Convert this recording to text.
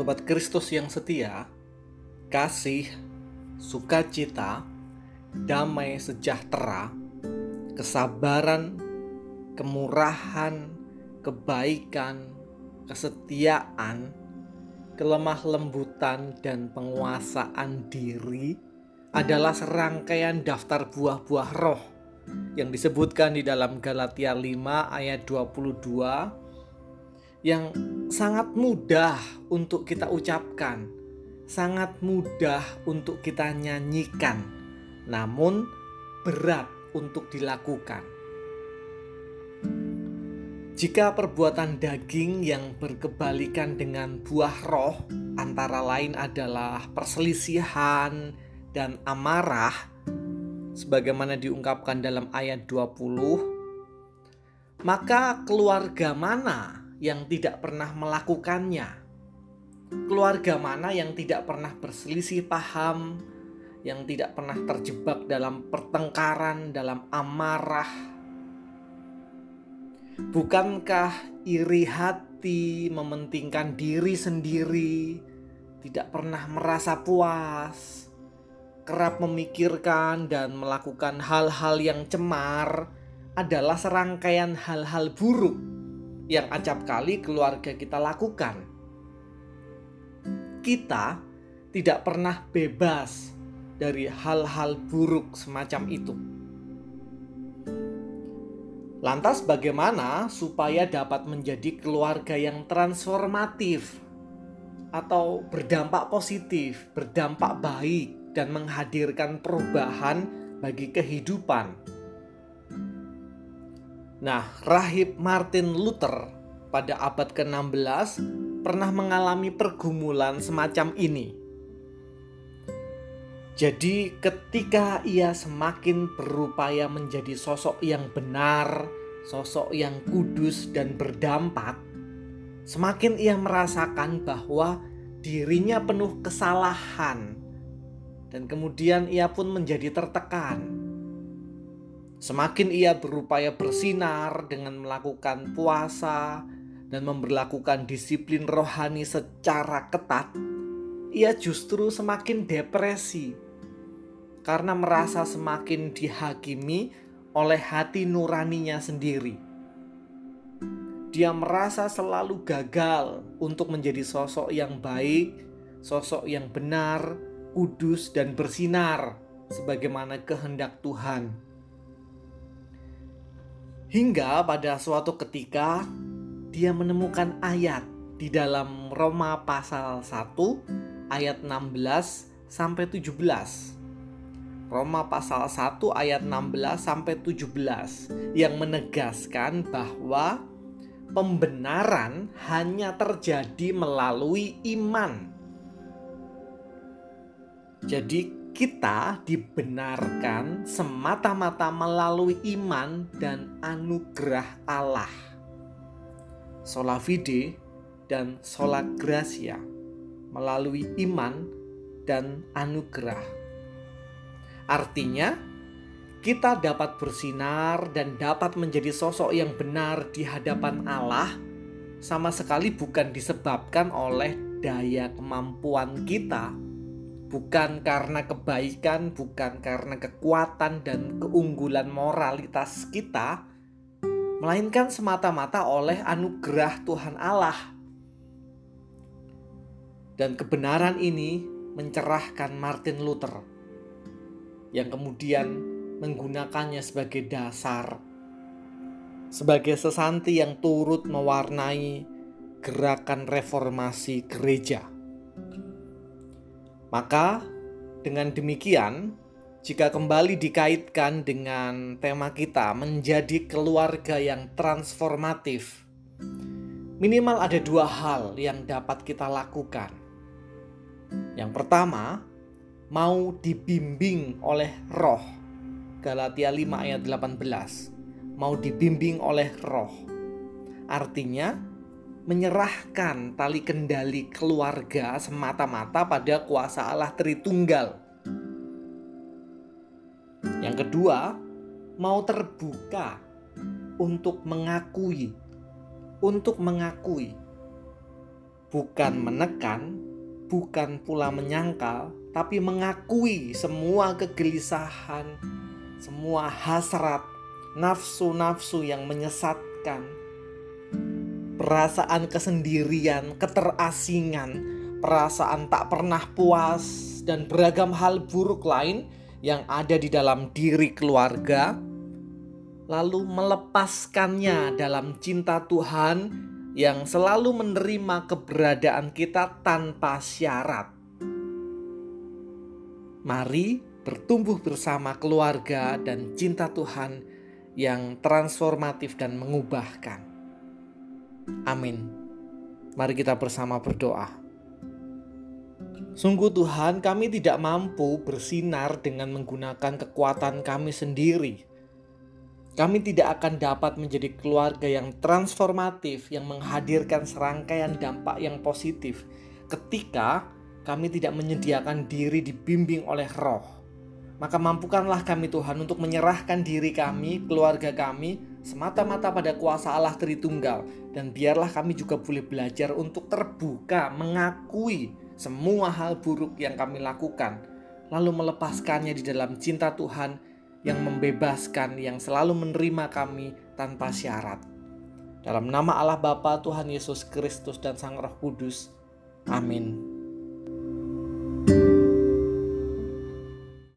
Sobat Kristus yang setia, kasih, sukacita, damai sejahtera, kesabaran, kemurahan, kebaikan, kesetiaan, kelemah lembutan, dan penguasaan diri adalah serangkaian daftar buah-buah roh yang disebutkan di dalam Galatia 5 ayat 22 yang sangat mudah untuk kita ucapkan, sangat mudah untuk kita nyanyikan, namun berat untuk dilakukan. Jika perbuatan daging yang berkebalikan dengan buah roh, antara lain adalah perselisihan dan amarah, sebagaimana diungkapkan dalam ayat 20, maka keluarga mana yang tidak pernah melakukannya? Keluarga mana yang tidak pernah berselisih paham, yang tidak pernah terjebak dalam pertengkaran, dalam amarah? Bukankah iri hati mementingkan diri sendiri, tidak pernah merasa puas, kerap memikirkan dan melakukan hal-hal yang cemar adalah serangkaian hal-hal buruk yang acap kali keluarga kita lakukan. Kita tidak pernah bebas dari hal-hal buruk semacam itu. Lantas, bagaimana supaya dapat menjadi keluarga yang transformatif atau berdampak positif, berdampak baik, dan menghadirkan perubahan bagi kehidupan? Nah, rahib Martin Luther pada abad ke-16 pernah mengalami pergumulan semacam ini. Jadi, ketika ia semakin berupaya menjadi sosok yang benar, sosok yang kudus dan berdampak, semakin ia merasakan bahwa dirinya penuh kesalahan, dan kemudian ia pun menjadi tertekan Semakin ia berupaya bersinar dengan melakukan puasa dan memperlakukan disiplin rohani secara ketat, ia justru semakin depresi karena merasa semakin dihakimi oleh hati nuraninya sendiri. Dia merasa selalu gagal untuk menjadi sosok yang baik, sosok yang benar, kudus, dan bersinar sebagaimana kehendak Tuhan. Hingga pada suatu ketika dia menemukan ayat di dalam Roma pasal 1 ayat 16 sampai 17. Roma pasal 1 ayat 16 sampai 17 yang menegaskan bahwa pembenaran hanya terjadi melalui iman. Jadi kita dibenarkan semata-mata melalui iman dan anugerah Allah. Sola fide dan sola gracia melalui iman dan anugerah. Artinya, kita dapat bersinar dan dapat menjadi sosok yang benar di hadapan Allah sama sekali bukan disebabkan oleh daya kemampuan kita bukan karena kebaikan, bukan karena kekuatan dan keunggulan moralitas kita, melainkan semata-mata oleh anugerah Tuhan Allah. Dan kebenaran ini mencerahkan Martin Luther yang kemudian menggunakannya sebagai dasar sebagai sesanti yang turut mewarnai gerakan reformasi gereja. Maka dengan demikian, jika kembali dikaitkan dengan tema kita menjadi keluarga yang transformatif, minimal ada dua hal yang dapat kita lakukan. Yang pertama, mau dibimbing oleh roh. Galatia 5 ayat 18. Mau dibimbing oleh roh. Artinya, menyerahkan tali kendali keluarga semata-mata pada kuasa Allah Tritunggal. Yang kedua, mau terbuka untuk mengakui, untuk mengakui. Bukan menekan, bukan pula menyangkal, tapi mengakui semua kegelisahan, semua hasrat, nafsu-nafsu yang menyesatkan, perasaan kesendirian, keterasingan, perasaan tak pernah puas, dan beragam hal buruk lain yang ada di dalam diri keluarga, lalu melepaskannya dalam cinta Tuhan yang selalu menerima keberadaan kita tanpa syarat. Mari bertumbuh bersama keluarga dan cinta Tuhan yang transformatif dan mengubahkan. Amin. Mari kita bersama berdoa. Sungguh Tuhan, kami tidak mampu bersinar dengan menggunakan kekuatan kami sendiri. Kami tidak akan dapat menjadi keluarga yang transformatif, yang menghadirkan serangkaian dampak yang positif ketika kami tidak menyediakan diri dibimbing oleh roh maka mampukanlah kami Tuhan untuk menyerahkan diri kami, keluarga kami, semata-mata pada kuasa Allah Tritunggal. Dan biarlah kami juga boleh belajar untuk terbuka, mengakui semua hal buruk yang kami lakukan. Lalu melepaskannya di dalam cinta Tuhan yang membebaskan, yang selalu menerima kami tanpa syarat. Dalam nama Allah Bapa Tuhan Yesus Kristus dan Sang Roh Kudus. Amin.